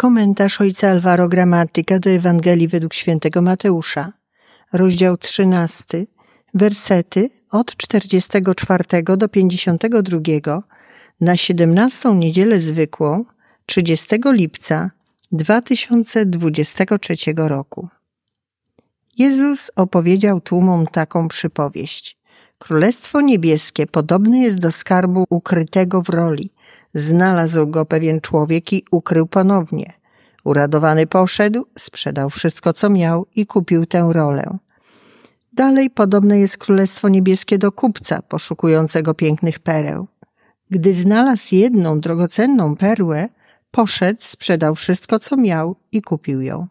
Komentarz ojca Alvaro Gramatyka do Ewangelii według świętego Mateusza, rozdział 13, wersety od 44 do 52 na 17 niedzielę zwykłą 30 lipca 2023 roku. Jezus opowiedział tłumom taką przypowieść. Królestwo niebieskie podobne jest do skarbu ukrytego w roli. Znalazł go pewien człowiek i ukrył ponownie. Uradowany poszedł, sprzedał wszystko, co miał i kupił tę rolę. Dalej podobne jest Królestwo Niebieskie do kupca poszukującego pięknych pereł. Gdy znalazł jedną drogocenną perłę, poszedł, sprzedał wszystko, co miał i kupił ją.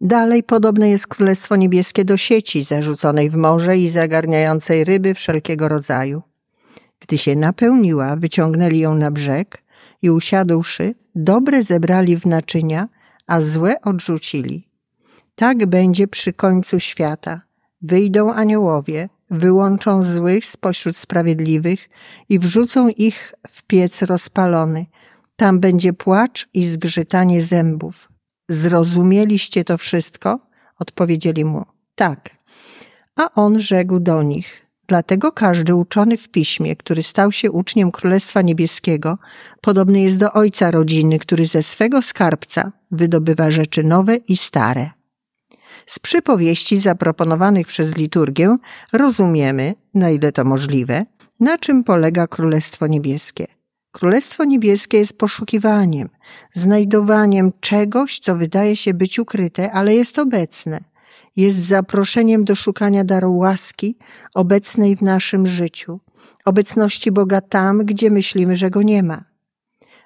Dalej podobne jest Królestwo Niebieskie do sieci zarzuconej w morze i zagarniającej ryby wszelkiego rodzaju. Gdy się napełniła, wyciągnęli ją na brzeg i usiadłszy, dobre zebrali w naczynia, a złe odrzucili. Tak będzie przy końcu świata. Wyjdą aniołowie, wyłączą złych spośród sprawiedliwych i wrzucą ich w piec rozpalony. Tam będzie płacz i zgrzytanie zębów. Zrozumieliście to wszystko? Odpowiedzieli mu. Tak. A on rzekł do nich. Dlatego każdy uczony w piśmie, który stał się uczniem Królestwa Niebieskiego, podobny jest do ojca rodziny, który ze swego skarbca wydobywa rzeczy nowe i stare. Z przypowieści zaproponowanych przez liturgię rozumiemy, na ile to możliwe, na czym polega Królestwo Niebieskie. Królestwo Niebieskie jest poszukiwaniem, znajdowaniem czegoś, co wydaje się być ukryte, ale jest obecne. Jest zaproszeniem do szukania daru łaski obecnej w naszym życiu, obecności Boga tam, gdzie myślimy, że go nie ma.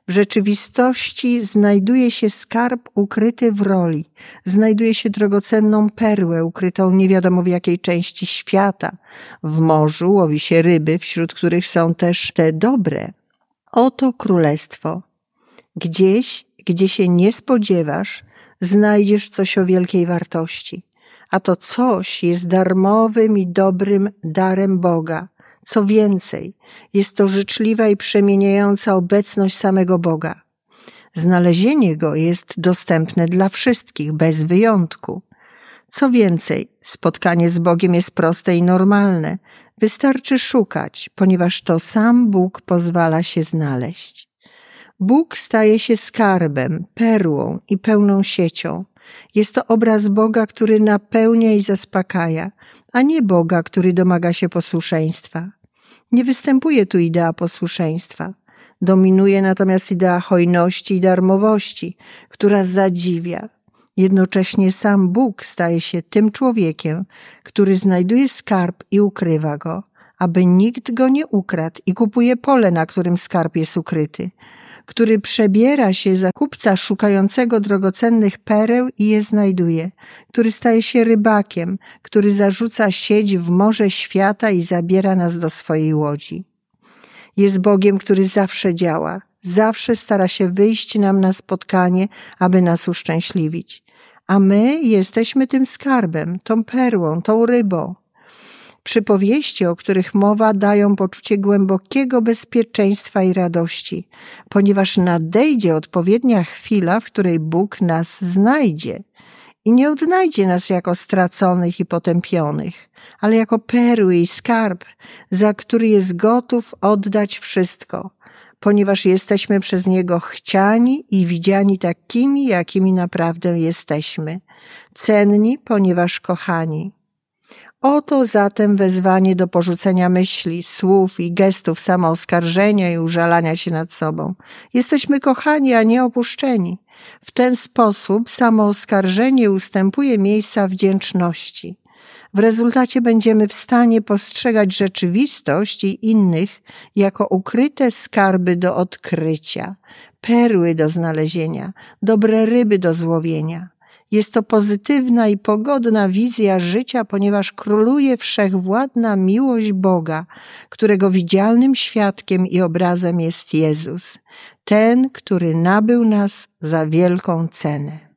W rzeczywistości znajduje się skarb ukryty w roli, znajduje się drogocenną perłę ukrytą nie wiadomo w jakiej części świata. W morzu łowi się ryby, wśród których są też te dobre. Oto królestwo. Gdzieś, gdzie się nie spodziewasz, znajdziesz coś o wielkiej wartości. A to coś jest darmowym i dobrym darem Boga co więcej, jest to życzliwa i przemieniająca obecność samego Boga. Znalezienie go jest dostępne dla wszystkich, bez wyjątku. Co więcej, spotkanie z Bogiem jest proste i normalne. Wystarczy szukać, ponieważ to sam Bóg pozwala się znaleźć. Bóg staje się skarbem, perłą i pełną siecią. Jest to obraz Boga, który napełnia i zaspokaja, a nie Boga, który domaga się posłuszeństwa. Nie występuje tu idea posłuszeństwa. Dominuje natomiast idea hojności i darmowości, która zadziwia. Jednocześnie sam Bóg staje się tym człowiekiem, który znajduje skarb i ukrywa go, aby nikt go nie ukradł i kupuje pole, na którym skarb jest ukryty, który przebiera się za kupca szukającego drogocennych pereł i je znajduje, który staje się rybakiem, który zarzuca sieć w morze świata i zabiera nas do swojej łodzi. Jest Bogiem, który zawsze działa, zawsze stara się wyjść nam na spotkanie, aby nas uszczęśliwić. A my jesteśmy tym skarbem, tą perłą, tą rybą. Przypowieści, o których mowa, dają poczucie głębokiego bezpieczeństwa i radości, ponieważ nadejdzie odpowiednia chwila, w której Bóg nas znajdzie i nie odnajdzie nas jako straconych i potępionych, ale jako perły i skarb, za który jest gotów oddać wszystko, ponieważ jesteśmy przez Niego chciani i widziani takimi, jakimi naprawdę jesteśmy, cenni, ponieważ kochani. Oto zatem wezwanie do porzucenia myśli, słów i gestów samooskarżenia i użalania się nad sobą. Jesteśmy kochani, a nie opuszczeni. W ten sposób samooskarżenie ustępuje miejsca wdzięczności. W rezultacie będziemy w stanie postrzegać rzeczywistość i innych jako ukryte skarby do odkrycia, perły do znalezienia, dobre ryby do złowienia. Jest to pozytywna i pogodna wizja życia, ponieważ króluje wszechwładna miłość Boga, którego widzialnym świadkiem i obrazem jest Jezus, ten, który nabył nas za wielką cenę.